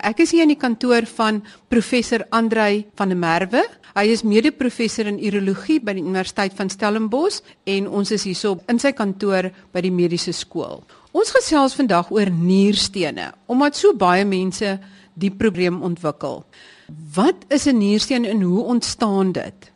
Ek is hier in die kantoor van professor Andrei van der Merwe. Hy is mede-professor in urologie by die Universiteit van Stellenbosch en ons is hierso in sy kantoor by die mediese skool. Ons gesels vandag oor nierstene omdat so baie mense die probleem ontwikkel. Wat is 'n niersteen en hoe ontstaan dit?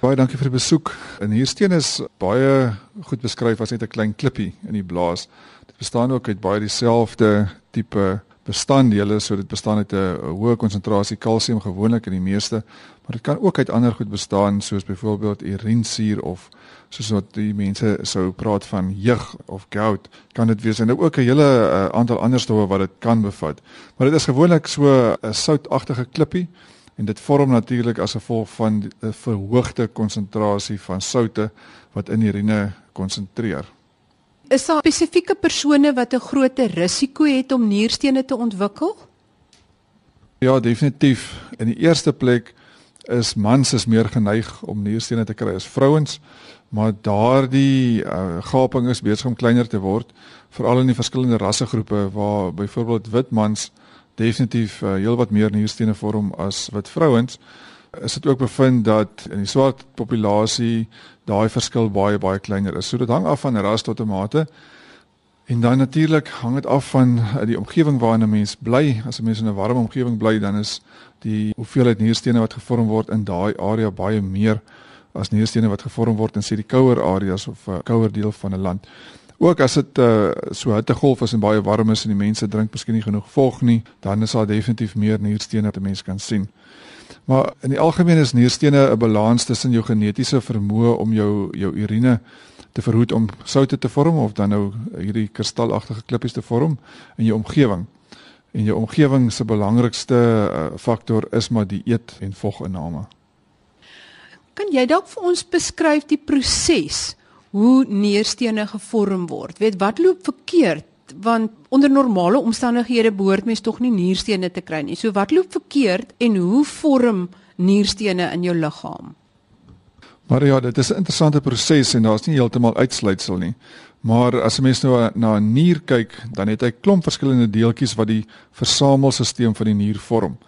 Baie dankie vir die besoek. 'n Niersteen is baie goed beskryf as net 'n klein klippie in die blaas. Dit bestaan ook uit baie dieselfde tipe bestanddele, so dit bestaan uit 'n hoë konsentrasie kalsium gewoonlik in die meeste, maar dit kan ook uit ander goed bestaan soos byvoorbeeld urinesuur of soos wat die mense sou praat van jeug of gout, kan dit wees en ook 'n hele uh, aantal ander stowwe wat dit kan bevat. Maar dit is gewoonlik so 'n soutagtige klippie en dit vorm natuurlik as gevolg van 'n verhoogde konsentrasie van soutte wat in die urine konsentreer. Is daar spesifieke persone wat 'n groter risiko het om nierstene te ontwikkel? Ja, definitief. In die eerste plek is mans is meer geneig om nierstene te kry as vrouens, maar daardie uh, gaping is besig om kleiner te word, veral in die verskillende rassegroepe waar byvoorbeeld wit mans definitief uh, heelwat meer nierstene vorm as wit vrouens is dit ook bevind dat in die swart populasie daai verskil baie baie kleiner is. So dit hang af van ras tot 'n mate. En dan natuurlik hang dit af van uh, die omgewing waarin 'n mens bly. As 'n mens in 'n warm omgewing bly, dan is die hoeveelheid nierstene wat gevorm word in daai area baie meer as nierstene wat gevorm word in sê die kouer areas of 'n uh, kouer deel van 'n land. Ook as dit uh, so hittegolf is en baie warm is en die mense drink miskien nie genoeg vog nie, dan is daar definitief meer nierstene wat 'n mens kan sien. Maar in die algemeen is nierstene 'n balans tussen jou genetiese vermoë om jou jou urine te verhoed om soutte te vorm of dan nou hierdie kristalagtige klippies te vorm in jou omgewing. En jou omgewing se belangrikste uh, faktor is maar die eet en voginname. Kan jy dalk vir ons beskryf die proses hoe nierstene gevorm word? Weet wat loop verkeerd want onder normale omstandighede behoort mens tog nie nierstene te kry nie. So wat loop verkeerd en hoe vorm nierstene in jou liggaam? Maar ja, dit is 'n interessante proses en daar's nie heeltemal uitsluitsel nie. Maar as 'n mens nou na 'n nier kyk, dan het hy klomp verskillende deeltjies wat die versamelstelsel van die nier vorm.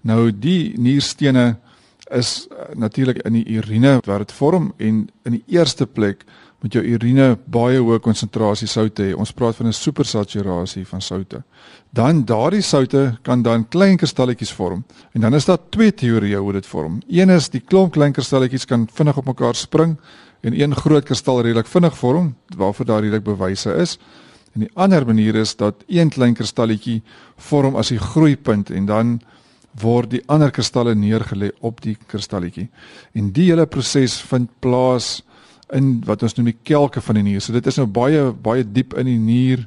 Nou die nierstene is uh, natuurlik in die urine wat dit vorm en in die eerste plek met jou urine baie hoë konsentrasie soutte hê. Ons praat van 'n supersaturasie van soutte. Dan daardie soutte kan dan klein kristalletjies vorm. En dan is daar twee teorieë hoe dit vorm. Een is die klomp klein kristalletjies kan vinnig op mekaar spring en een groot kristal redelik vinnig vorm waarvoor daar redelik bewyse is. En die ander manier is dat een klein kristalletjie vorm as die groeipunt en dan word die ander kristalle neergelê op die kristalletjie. En die hele proses vind plaas in wat ons noem die kelke van die nier. So dit is nou baie baie diep in die nier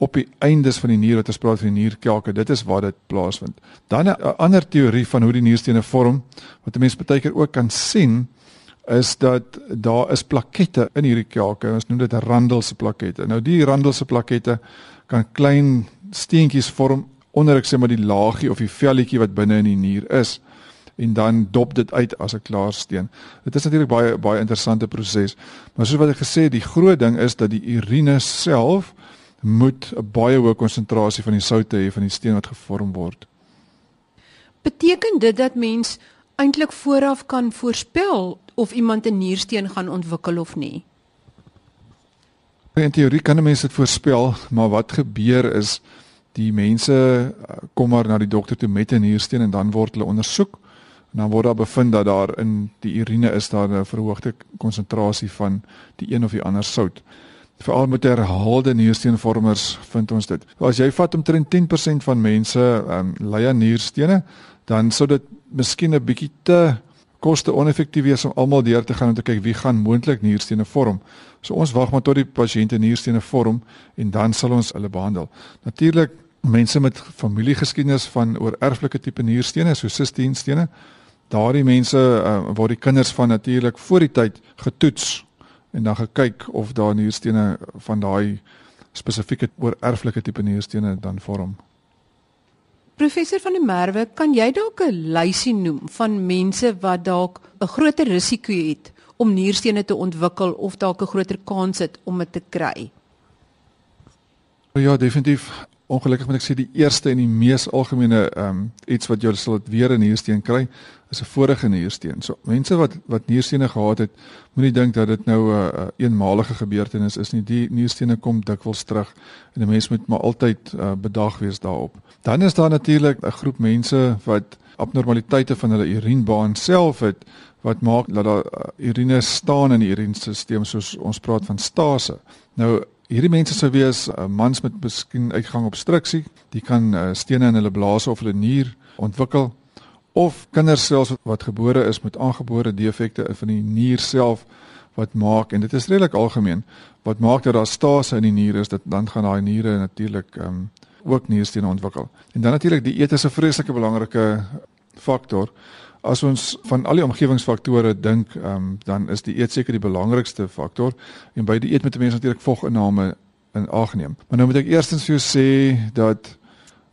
op die eindes van die nier wat ons praat van die nierkelke. Dit is waar dit plaasvind. Dan 'n ander teorie van hoe die nierstene vorm wat 'n mens baie keer ook kan sien is dat daar is plakette in hierdie kelke. Ons noem dit randelse plakette. Nou die randelse plakette kan klein steentjies vorm onder ek sê maar die laagie of die velletjie wat binne in die nier is en dan dop dit uit as 'n klaarsteen. Dit is natuurlik baie baie interessante proses. Maar soos wat ek gesê het, die groot ding is dat die urine self moet 'n baie hoë konsentrasie van die soutte hê van die steen wat gevorm word. Beteken dit dat mens eintlik vooraf kan voorspel of iemand 'n niersteen gaan ontwikkel of nie? In teorie kan 'n mens dit voorspel, maar wat gebeur is die mense eh, kom maar na die dokter toe met 'n niersteen en dan word hulle ondersoek En dan word daar bevind dat daar in die urine is daar 'n verhoogde konsentrasie van die een of die ander sout. Veral met herhaalde niersteenvormers vind ons dit. As jy vat omtrent 10% van mense ehm um, ly aan nierstene, dan sou dit miskien 'n bietjie te koste oneffektief wees om almal deur te gaan om te kyk wie gaan moontlik nierstene vorm. So ons wag maar tot die pasiënte nierstene vorm en dan sal ons hulle behandel. Natuurlik mense met familiegeskiedenis van oor erflike tipe nierstene, so sistienstene, daardie mense uh, word die kinders van natuurlik voor die tyd getoets en dan gekyk of daar nierstene van daai spesifieke oor erflike tipe nierstene dan vorm. Professor van der Merwe, kan jy dalk 'n lysie noem van mense wat dalk 'n groter risiko het om nierstene te ontwikkel of dalk 'n groter kans het om dit te kry? Ja, definitief ongelukkig moet ek sê die eerste en die mees algemene ehm um, iets wat jy sal weer 'n niersteen kry is 'n vorige niersteen. So mense wat wat nierstene gehad het, moenie dink dat dit nou 'n uh, uh, eenmalige gebeurtenis is nie. Die nierstene kom dikwels terug en 'n mens moet maar altyd uh, bedag wees daarop. Dan is daar natuurlik 'n groep mense wat abnormaliteite van hulle urinebaan self het wat maak dat daar uh, urine staan in die urinestelsel soos ons praat van stase. Nou hierdie mense sou wees uh, mans met miskien uitgang obstruksie, die kan uh, stene in hulle blaas of hulle nier ontwikkel of kinders selfs wat gebore is met aangebore defekte van die nier self wat maak en dit is redelik algemeen wat maak dat daar stase in die nier is dat dan gaan daai niere natuurlik um, ook nierstene ontwikkel. En dan natuurlik die eet is 'n vreeslike belangrike faktor. As ons van al die omgewingsfaktore dink, um, dan is die eet seker die belangrikste faktor en by die eet moet mense natuurlik voginname in ag neem. Maar nou moet ek eerstens vir jou sê dat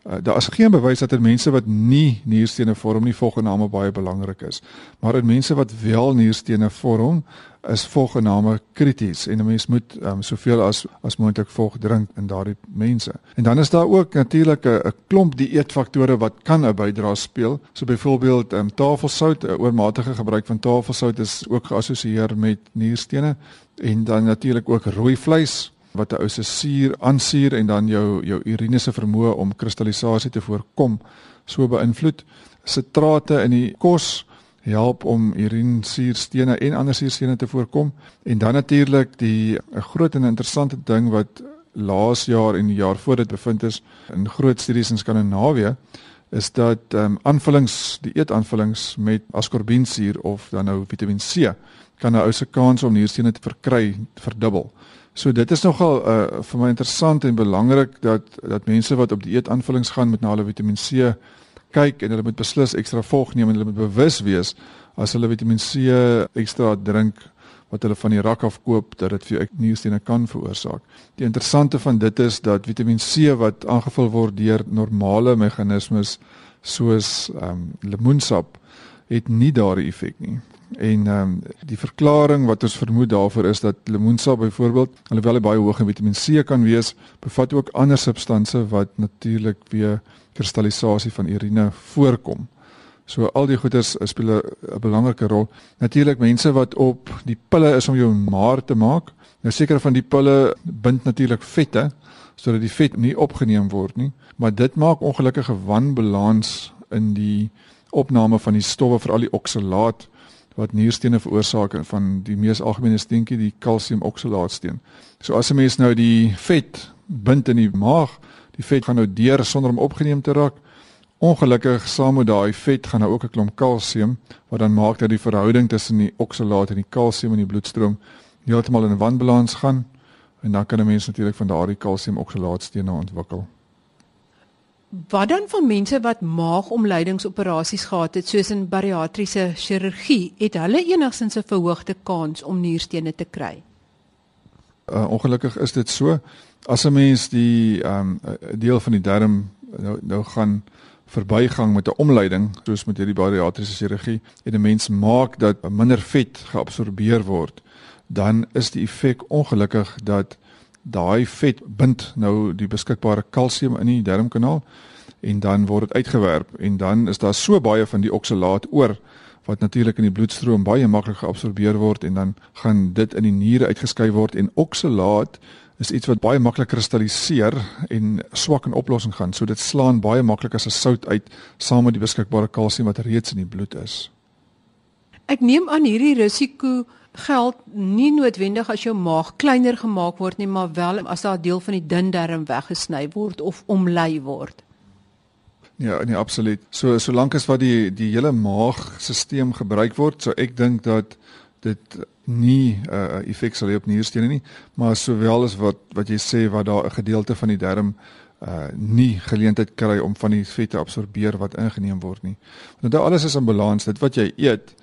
Uh, daar is geen bewys dat in mense wat nie nierstene vorm nie volgename baie belangrik is. Maar in mense wat wel nierstene vorm, is volgename krities en 'n mens moet um, soveel as as moontlik volg drink in daardie mense. En dan is daar ook natuurlik 'n klomp dieetfaktore wat kan 'n bydrae speel. So byvoorbeeld um, tafelsout, 'n oormatige gebruik van tafelsout is ook geassosieer met nierstene en dan natuurlik ook rooi vleis wat 'n ou se suur aansuur en dan jou jou urine se vermoë om kristallisasie te voorkom so beïnvloed. Sitrate in die kos help om urinesuurstene en ander suurstene te voorkom en dan natuurlik die 'n groot en interessante ding wat laas jaar en die jaar voor dit bevind is in groot studies in Skandinawië is dat ehm um, aanvullings die eetaanvullings met ascorbinsuur of dan nou Vitamiin C kan 'n ou se kans om nierstene te verkry verdubbel. So dit is nogal uh, vir my interessant en belangrik dat dat mense wat op dieet aanvullings gaan met na hulle Vitamiin C kyk en hulle moet beslis ekstra volg neem en hulle moet bewus wees as hulle Vitamiin C ekstra drink wat hulle van die rak af koop dat dit vir nierstene kan veroorsaak. Die interessante van dit is dat Vitamiin C wat aangevul word deur normale meganismes soos ehm um, lemoensap het nie daardie effek nie. En ehm um, die verklaring wat ons vermoed daarvoor is dat lemoensap byvoorbeeld, alhoewel hy baie hoog in Vitamiin C kan wees, bevat ook ander substansies wat natuurlik weer kristallisasie van urine voorkom. So al die goeters speel 'n belangrike rol. Natuurlik mense wat op die pille is om jou maar te maak. Nou sekere van die pille bind natuurlik vette sodat die vet nie opgeneem word nie, maar dit maak ongelukkige wanbalans in die opname van die stowwe vir al die oksalaat wat nierstene veroorsaak en van die mees algemene steentjie die kalsiumoksalatsteen. So as 'n mens nou die vet bind in die maag, die vet gaan nou deur sonder om opgeneem te raak. Ongelukkig saam met daai vet gaan nou ook 'n klomp kalsium wat dan maak dat die verhouding tussen die oksalaat en die kalsium in die bloedstroom heeltemal in wanbalans gaan en dan kan 'n mens natuurlik van daardie kalsiumoksalaatstene ontwikkel. Wat dan van mense wat maagomleidingsoperasies gehad het soos in bariatriese chirurgie, het hulle enigsins 'n verhoogde kans om nierstene te kry? Uh, ongelukkig is dit so. As 'n mens die um deel van die darm nou nou gaan verbygang met 'n omleiding soos met hierdie bariatriese chirurgie en 'n mens maak dat minder vet geabsorbeer word, dan is die effek ongelukkig dat daai vet bind nou die beskikbare kalsium in die darmkanaal en dan word dit uitgewerp en dan is daar so baie van die oksalaat oor wat natuurlik in die bloedstroom baie maklik geabsorbeer word en dan gaan dit in die niere uitgeskei word en oksalaat is iets wat baie maklik kristalliseer en swak in oplossing gaan. So dit slaan baie maklik as 'n sout uit saam met die beskikbare kalsium wat reeds in die bloed is. Ek neem aan hierdie risiko geld nie noodwendig as jou maag kleiner gemaak word nie, maar wel as daar 'n deel van die dun darm weggesny word of omlei word. Ja, nee, absoluut. So solank as wat die die hele maagstelsel gebruik word, so ek dink dat dit nie 'n uh, effek sal hê op nierstene nie, maar sowel as wat wat jy sê wat daar 'n gedeelte van die darm uh nie geleentheid kry om van die vet te absorbeer wat ingeneem word nie. Want dit alles is in balans. Dit wat jy eet,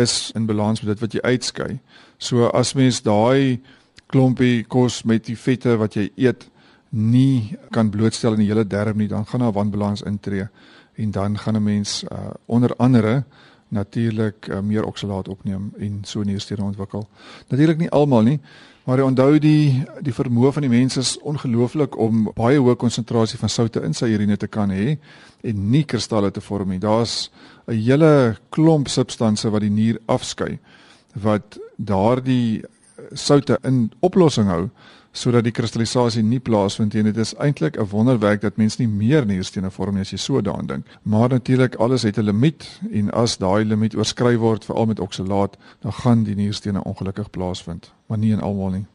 is in balans met dit wat jy uitskei. So as mens daai klompie kos met die vette wat jy eet nie kan blootstel in die hele darm nie, dan gaan daar wanbalans intree en dan gaan 'n mens uh, onder andere natuurlik uh, meer oksalaat opneem en so nierstene ontwikkel. Natuurlik nie almal nie, maar jy onthou die die vermoë van die mens is ongelooflik om baie hoë konsentrasie van soutte in sy urine te kan hê en nie kristalle te vorm nie. Daar's 'n hele klomp substansies wat die nier afskei wat daardie soutte in oplossing hou sodat die kristallisasie nie plaasvind nie. Dit is eintlik 'n wonderwerk dat mens nie meer nierstene vorm nie as jy so daaraan dink. Maar natuurlik alles het 'n limiet en as daai limiet oorskry word veral met oksalaat, dan gaan die nierstene ongelukkig plaasvind, maar nie in almal nie.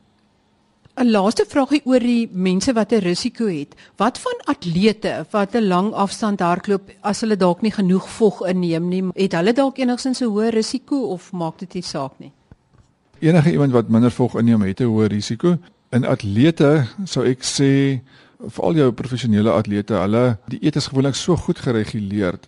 'n Laaste vraagie oor die mense wat 'n risiko het. Wat van atlete wat 'n lang afstand hardloop as hulle dalk nie genoeg vog inneem nie, het hulle dalk enigsins 'n hoë risiko of maak dit nie saak nie? Enige iemand wat minder vog inneem het 'n hoë risiko in atlete sou ek sê veral jou professionele atlete, hulle die eet is gewoonlik so goed gereguleer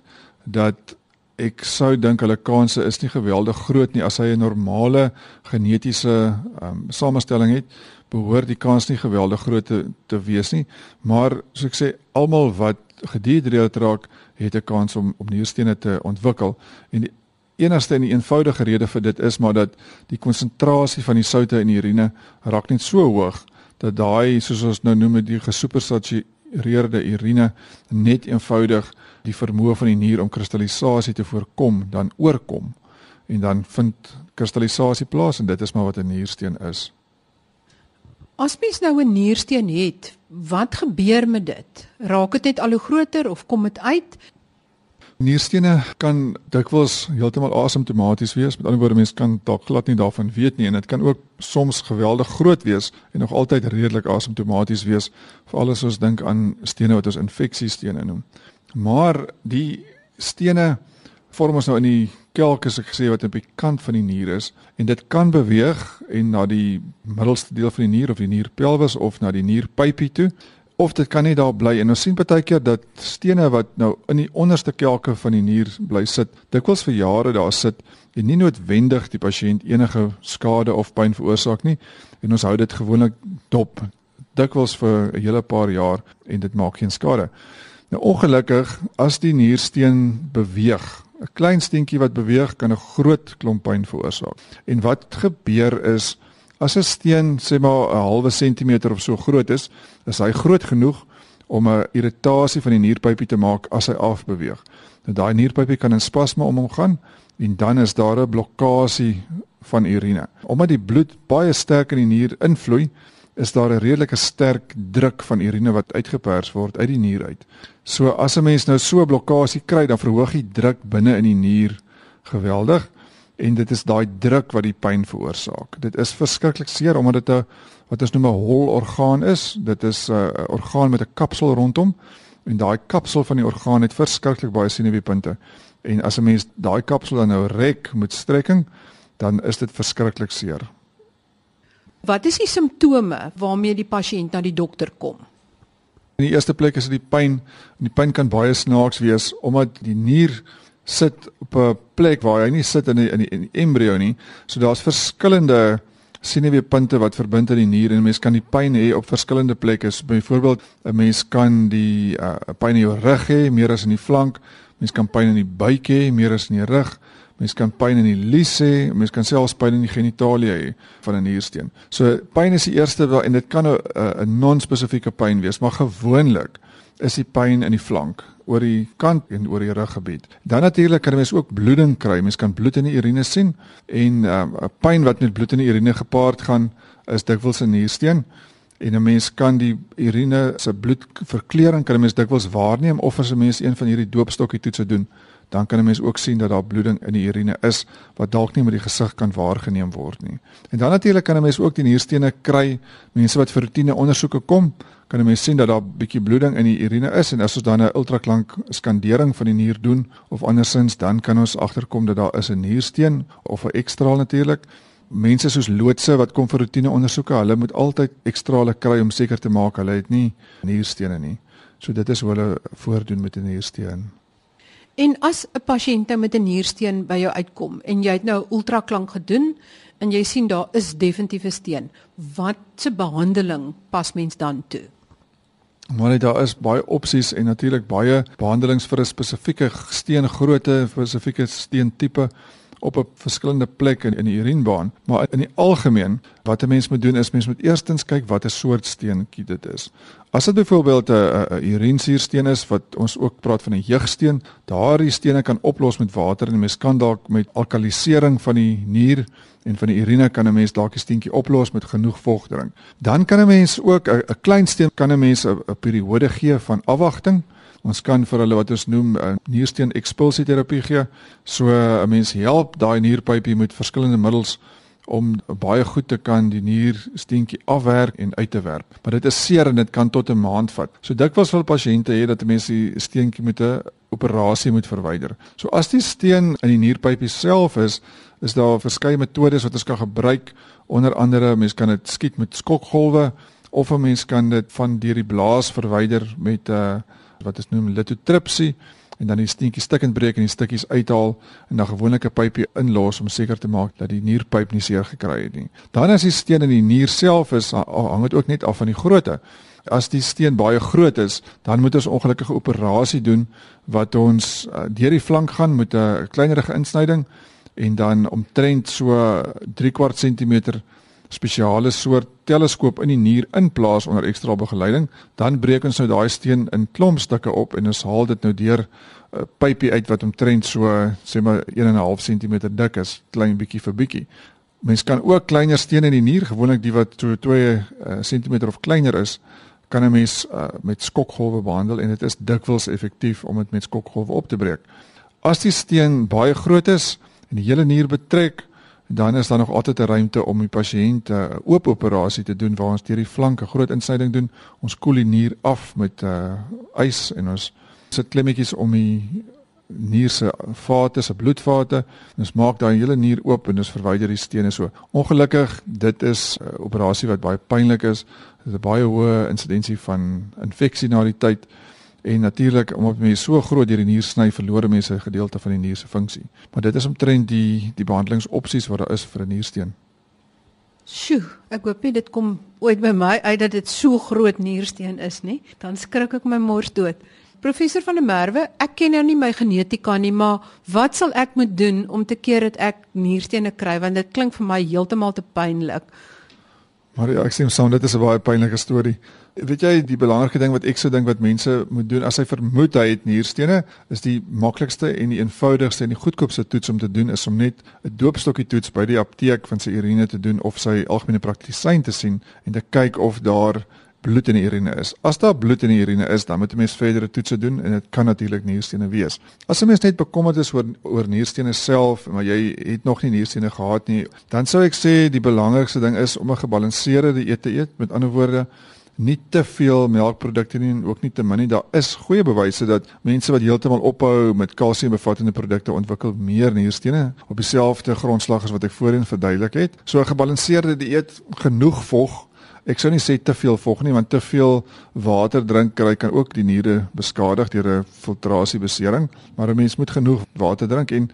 dat ek sou dink hulle kanse is nie geweldig groot nie as hy 'n normale genetiese um, samestelling het behoort die kans nie geweldig groot te, te wees nie. Maar soos ek sê almal wat gedihidreerd raak het 'n kans om om nierstene te ontwikkel. En die enigste en die eenvoudige rede vir dit is maar dat die konsentrasie van die soutte in die urine raak net so hoog dat daai soos ons nou noem die gesupersatureerde urine net eenvoudig die vermoë van die nier om kristallisasie te voorkom dan oorkom. En dan vind kristallisasie plaas en dit is maar wat 'n niersteen is. As mens nou 'n niersteen het, wat gebeur met dit? Raak dit net al hoe groter of kom dit uit? Nierstene kan dikwels heeltemal asymptomaties wees. Met ander woorde, mens kan dalk glad nie daarvan weet nie en dit kan ook soms geweldig groot wees en nog altyd redelik asymptomaties wees, veral as ons dink aan stene wat ons infeksiestene noem. Maar die stene vorm ons nou in die kelk as ek gesê wat op die kant van die nier is en dit kan beweeg en na die middelste deel van die nier of die nierpelvis of na die nierpypie toe of dit kan net daar bly en ons sien baie keer dat stene wat nou in die onderste kelke van die nier bly sit, dikwels vir jare daar sit en nie noodwendig die pasiënt enige skade of pyn veroorsaak nie en ons hou dit gewoonlik dop dikwels vir 'n hele paar jaar en dit maak geen skade. Nou ongelukkig as die niersteen beweeg, 'n klein steentjie wat beweeg kan 'n groot klomp pyn veroorsaak. En wat gebeur is As 'n steen sê maar 'n halwe sentimeter of so groot is, is hy groot genoeg om 'n irritasie van die nierpypie te maak as hy afbeweeg. Nou daai nierpypie kan in spasme om hom gaan en dan is daar 'n blokkasie van urine. Omdat die bloed baie sterk in die nier invloei, is daar 'n redelike sterk druk van urine wat uitgepers word uit die nier uit. So as 'n mens nou so 'n blokkasie kry, dan verhoog die druk binne in die nier geweldig en dit is daai druk wat die pyn veroorsaak. Dit is verskriklik seer omdat dit 'n wat ons noem 'n hol orgaan is. Dit is 'n orgaan met 'n kapsel rondom en daai kapsel van die orgaan het verskriklik baie senuweepunte. En as 'n mens daai kapsel dan nou rek met strekking, dan is dit verskriklik seer. Wat is die simptome waarmee die pasiënt na die dokter kom? In die eerste plek is dit die pyn. Die pyn kan baie snaaks wees omdat die nier sit op 'n plek waar hy nie sit in die, in die, in die embrio nie. So daar's verskillende senuweepunte wat verbind aan die nier en mense kan die pyn hê op verskillende plekke. So, byvoorbeeld 'n mens kan die uh, pyn in jou rug hê meer as in die flank. Mens kan pyn in die buik hê meer as in die rug. Mens kan pyn in die lies hê, mens kan selfs pyn in die genitalia hê van 'n niersteen. So pyn is die eerste wel en dit kan 'n 'n non-spesifieke pyn wees, maar gewoonlik is die pyn in die flank oor die kant en oor die ruggebied. Dan natuurlik kan mens ook bloeding kry. Mens kan bloed in die urine sien en 'n um, pyn wat met bloed in die urine gepaard gaan is dikwels 'n niersteen en 'n mens kan die urine se bloedverkleuring kan 'n mens dikwels waarneem of as 'n mens een van hierdie doopstokkie toetse doen dan kan 'n mens ook sien dat daar bloeding in die urine is wat dalk nie met die gesig kan waargeneem word nie. En dan natuurlik kan 'n mens ook die nierstene kry, mense wat vir roetine ondersoeke kom, kan 'n mens sien dat daar bietjie bloeding in die urine is en as ons dan 'n ultraklank skandering van die nier doen of andersins dan kan ons agterkom dat daar is 'n niersteen of 'n ekstraal natuurlik. Mense soos loodse wat kom vir roetine ondersoeke, hulle moet altyd ekstrale kry om seker te maak hulle het nie nierstene nie. So dit is hoe hulle voordoen met 'n niersteen. En as 'n pasiënt nou met 'n niersteen by jou uitkom en jy het nou ultraklank gedoen en jy sien daar is definitief 'n steen, wat se behandeling pas mens dan toe? Maar daar is baie opsies en natuurlik baie behandelings vir 'n spesifieke steengrootte, spesifieke steentipe op 'n verskillende plek in, die urinebaan, maar in die algemeen wat 'n mens moet doen is mens moet eerstens kyk watter soort steentjie dit is. As dit byvoorbeeld 'n urinesuursteen is wat ons ook praat van 'n jeugsteen, daardie stene kan oplos met water en mens kan dalk met alkalisering van die nier en van die urine kan 'n mens dalk 'n steentjie oplos met genoeg vog drink. Dan kan 'n mens ook 'n klein steen kan 'n mens 'n periode gee van afwagting Ons kan vir hulle wat ons noem uh, niersteen ekspulsieterapie gee. So 'n uh, mens help daai nierpypie met verskillende middels om baie goed te kan die niersteentjie afwerk en uit te werp. Maar dit is seer en dit kan tot 'n maand vat. So dikwels wil pasiënte hê dat 'n mens die steentjie met 'n operasie moet verwyder. So as die steen in die nierpypie self is, is daar verskeie metodes wat ons kan gebruik. Onder andere, mens kan dit skiet met skokgolwe of 'n mens kan dit van deur die blaas verwyder met 'n uh, wat ons noem lithotripsie en dan die steentjie stukkend breek en die stukkies uithaal en dan gewoonlik 'n pypie inlos om seker te maak dat die nierpyp nie seer gekry het nie. Dan as die steen in die nier self is, hang dit ook net af van die grootte. As die steen baie groot is, dan moet ons ongelukkige operasie doen wat ons uh, deur die flank gaan met 'n kleinerige insnyding en dan omtrent so 3 kwart sentimeter spesiale soort teleskoop in die nier inplaas onder ekstra begeleiding, dan breek ons nou daai steen in klompstukke op en ons haal dit nou deur 'n uh, pypie uit wat omtrent so sê maar 1.5 cm dik is, klein bietjie vir bietjie. Mens kan ook kleiner stene in die nier, gewoonlik die wat so 2 uh, cm of kleiner is, kan 'n mens uh, met skokgolwe behandel en dit is dikwels effektief om dit met skokgolwe op te breek. As die steen baie groot is en die hele nier betrek, dan is daar nog altyd 'n ruimte om die pasiënt 'n uh, oop operasie te doen waar ons deur die flanke groot insyding doen. Ons koel die nier af met uh, ys en ons sit klemmetjies om die nier se vate, se bloedvate. Ons maak daai hele nier oop en ons verwyder die stene so. Ongelukkig, dit is 'n uh, operasie wat baie pynlik is. Dit is 'n baie hoë insidensie van infeksie na die tyd. En natuurlik omdat mense so groot deur die nier sny, verloor mense 'n gedeelte van die nier se funksie. Maar dit is omtrent die die behandelingsopsies wat daar is vir 'n niersteen. Sjoe, ek hoop nie dit kom ooit by my uit dat dit so groot niersteen is nie. Dan skrik ek my mors dood. Professor van der Merwe, ek ken nou nie my genetika nie, maar wat sal ek moet doen om te keer dat ek nierstene kry want dit klink vir my heeltemal te pynlik. Maar ja, ek sê soms dit is 'n baie pynlike storie. Weet jy die belangrike ding wat ek sou dink wat mense moet doen as hy vermoed hy het nierstene, is die maklikste en die eenvoudigste en die goedkoopste toets om te doen is om net 'n doopstokkie toets by die apteek van sy urine te doen of sy algemene praktisyn te sien en te kyk of daar bloed in die urine is. As daar bloed in die urine is, dan moet 'n mens verdere toetse doen en dit kan natuurlik nierstene wees. As 'n mens net bekommerd is oor oor nierstene self, maar jy het nog nie nierstene gehad nie, dan sou ek sê die belangrikste ding is om 'n gebalanseerde dieet te eet. Met ander woorde, nie te veel melkprodukte nie en ook nie te min nie. Daar is goeie bewyse dat mense wat heeltemal ophou met kalsiumbevattende produkte ontwikkel meer nierstene op dieselfde grondslag as wat ek voorheen verduidelik het. So 'n gebalanseerde dieet, genoeg vog, Ek sou nie sê te veel vog nie want te veel water drink kry kan ook die niere beskadig deur 'n filtrasiebesering, maar 'n mens moet genoeg water drink en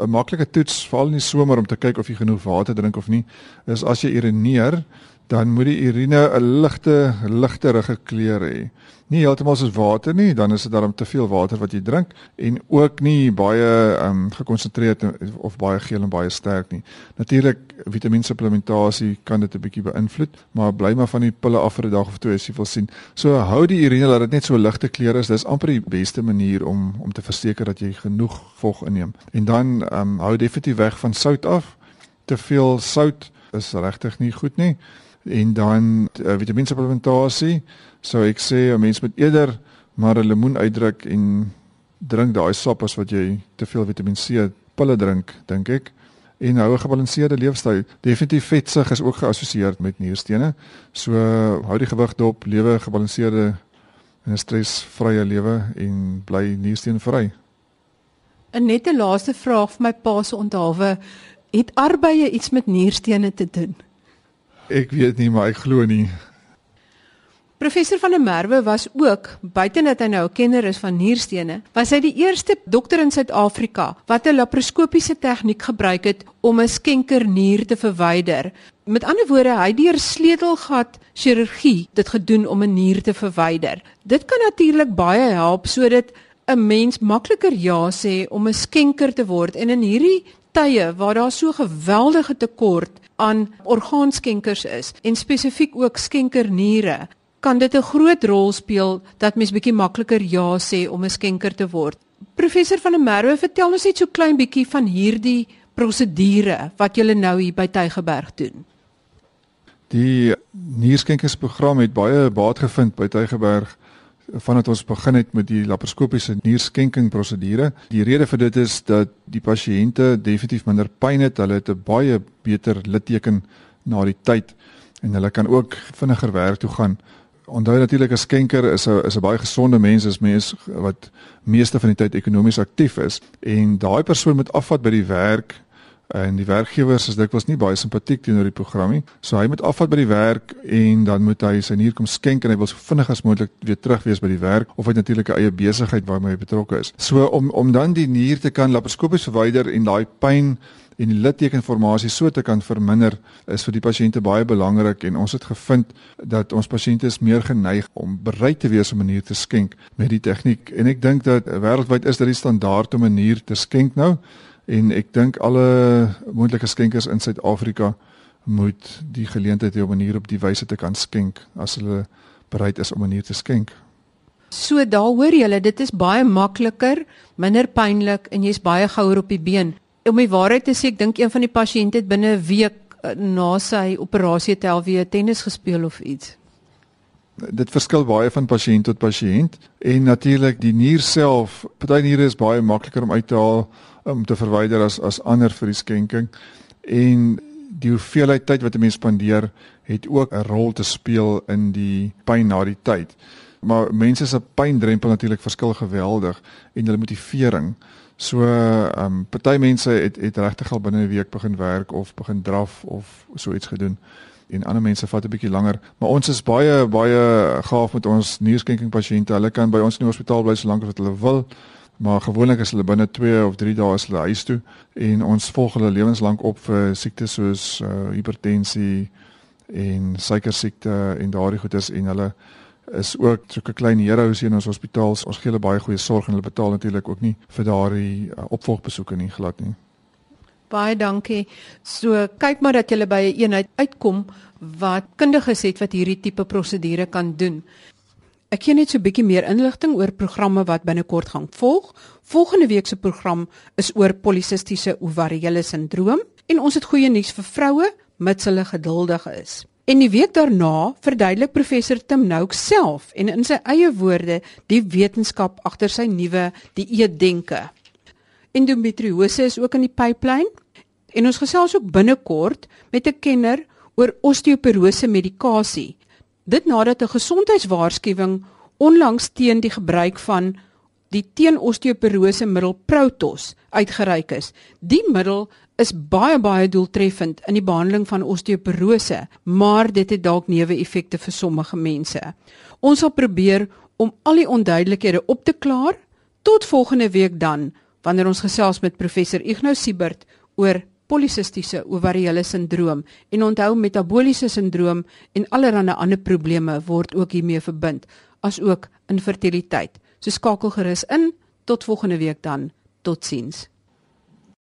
'n maklike toets val nie somer om te kyk of jy genoeg water drink of nie. Is as jy urineer, dan moet die urine 'n ligte ligterige kleur hê nie heeltemal soos water nie, dan is dit daarom te veel water wat jy drink en ook nie baie ehm um, gekonsentreerd of baie geel en baie sterk nie. Natuurlik vitamiensupplementasie kan dit 'n bietjie beïnvloed, maar bly maar van die pille af vir 'n dag of twee as jy wil sien. So hou die urine dat dit net so ligte kleur is. Dis amper die beste manier om om te verseker dat jy genoeg vog inneem. En dan ehm um, hou definitief weg van sout af. Te veel sout is regtig nie goed nie. En dan uh, vitamiensupplementasie sou ek sê 'n mens moet eerder maar 'n lemoen uitdruk en drink daai sap as wat jy te veel Vitamiin C pille drink, dink ek. En hou 'n gebalanseerde leefstyl. Definitief vetsug is ook geassosieer met nierstene. So hou die gewig dop, lewe gebalanseerde en 'n stresvrye lewe en bly niersteenvry. 'n Nette laaste vraag vir my pa se onthaalwe, het arbeye iets met nierstene te doen? Ek weet nie, maar ek glo nie. Professor van der Merwe was ook buite dat hy nou 'n kenner is van nierstene, was hy die eerste dokter in Suid-Afrika wat 'n laparoskopiese tegniek gebruik het om 'n skenkernier te verwyder. Met ander woorde, hy het deur sleutelgat chirurgie dit gedoen om 'n nier te verwyder. Dit kan natuurlik baie help sodat 'n mens makliker ja sê om 'n skenker te word en in hierdie tye waar daar so geweldige tekort aan orgaanskenkers is en spesifiek ook skenkerniere kan dit 'n groot rol speel dat mens bietjie makliker ja sê om 'n skenker te word. Professor van der Merwe, vertel ons net so klein bietjie van hierdie prosedure wat julle nou hier by Tygerberg doen. Die nierskenkingsprogram het baie baat gevind by Tygerberg vandat ons begin het met die laparoskopiese nierskenking prosedure. Die rede vir dit is dat die pasiënte definitief minder pyn het, hulle het 'n baie beter litteken na die tyd en hulle kan ook vinniger werk toe gaan onthou natuurlik 'n skenker is 'n is 'n baie gesonde mens, is mens wat meeste van die tyd ekonomies aktief is en daai persoon moet afvat by die werk en die werkgewers is dikwels nie baie simpatiek teenoor die program nie. So hy moet afvat by die werk en dan moet hy sy nier kom skenk en hy wil so vinnig as moontlik weer terug wees by die werk of hy natuurlik 'n eie besigheid waarmee hy betrokke is. So om om dan die nier te kan laparoskopies verwyder en daai pyn en die littekenformasie so te kan verminder is vir die pasiënte baie belangrik en ons het gevind dat ons pasiënte is meer geneig om bereid te wees om 'n nier te skenk met die tegniek en ek dink dat wêreldwyd is dit die standaard om 'n nier te skenk nou en ek dink alle moontlike skenkers in Suid-Afrika moet die geleentheid hê om 'n nier op die wyse te kan skenk as hulle bereid is om 'n nier te skenk. So daar hoor jy, dit is baie makliker, minder pynlik en jy's baie gouer op die been om die waarheid te sê, ek dink een van die pasiënte het binne 'n week eh, na sy operasie tel weer tennis gespeel of iets. Dit verskil baie van pasiënt tot pasiënt en natuurlik die nier self, party niere is baie makliker om uit te haal om te verwyder as as ander vir die skenking en die hoeveelheid tyd wat 'n mens spandeer het ook 'n rol te speel in die pyn na die tyd. Maar mense se pyndrempel natuurlik verskil geweldig en hulle motivering So ehm um, party mense het het regtig al binne 'n week begin werk of begin draf of so iets gedoen en ander mense vat 'n bietjie langer, maar ons is baie baie gaaf met ons nierskenking pasiënte. Hulle kan by ons in die hospitaal bly so lank as wat hulle wil. Maar gewoonlik is hulle binne 2 of 3 dae as hulle huis toe en ons volg hulle lewenslank op vir siektes soos uh, hipertensie en suiker siekte en daardie goedes en hulle is ook so 'n klein heroes in ons hospitaal. Ons gee hulle baie goeie sorg en hulle betaal natuurlik ook nie vir daardie uh, opvolgbesoeke nie glad nie. Baie dankie. So kyk maar dat jy by 'n eenheid uitkom wat kundiges het wat hierdie tipe prosedure kan doen. Ek gee net so 'n bietjie meer inligting oor programme wat binnekort gaan volg. Volgende week se program is oor polisistiese ovariële sindroom en ons het goeie nuus vir vroue mits hulle geduldig is. En die week daarna verduidelik professor Tim Nouk self en in sy eie woorde die wetenskap agter sy nuwe dieetdenke. Endometriose is ook in die pipeline en ons gesels ook binnekort met 'n kenner oor osteoporose medikasie. Dit nadat 'n gesondheidswaarskuwing onlangs teen die gebruik van die teen osteoporose middel Protos uitgereik is. Die middel is baie baie doeltreffend in die behandeling van osteoporose, maar dit het dalk neeweffekte vir sommige mense. Ons sal probeer om al die onduidelikhede op te klaar tot volgende week dan wanneer ons gesels met professor Ignou Siebert oor polisistiese ovariële sindroom en onthou metabooliese sindroom en allerlei ander probleme word ook hiermee verbind as ook infertiliteit. So skakel gerus in tot volgende week dan. Totsiens.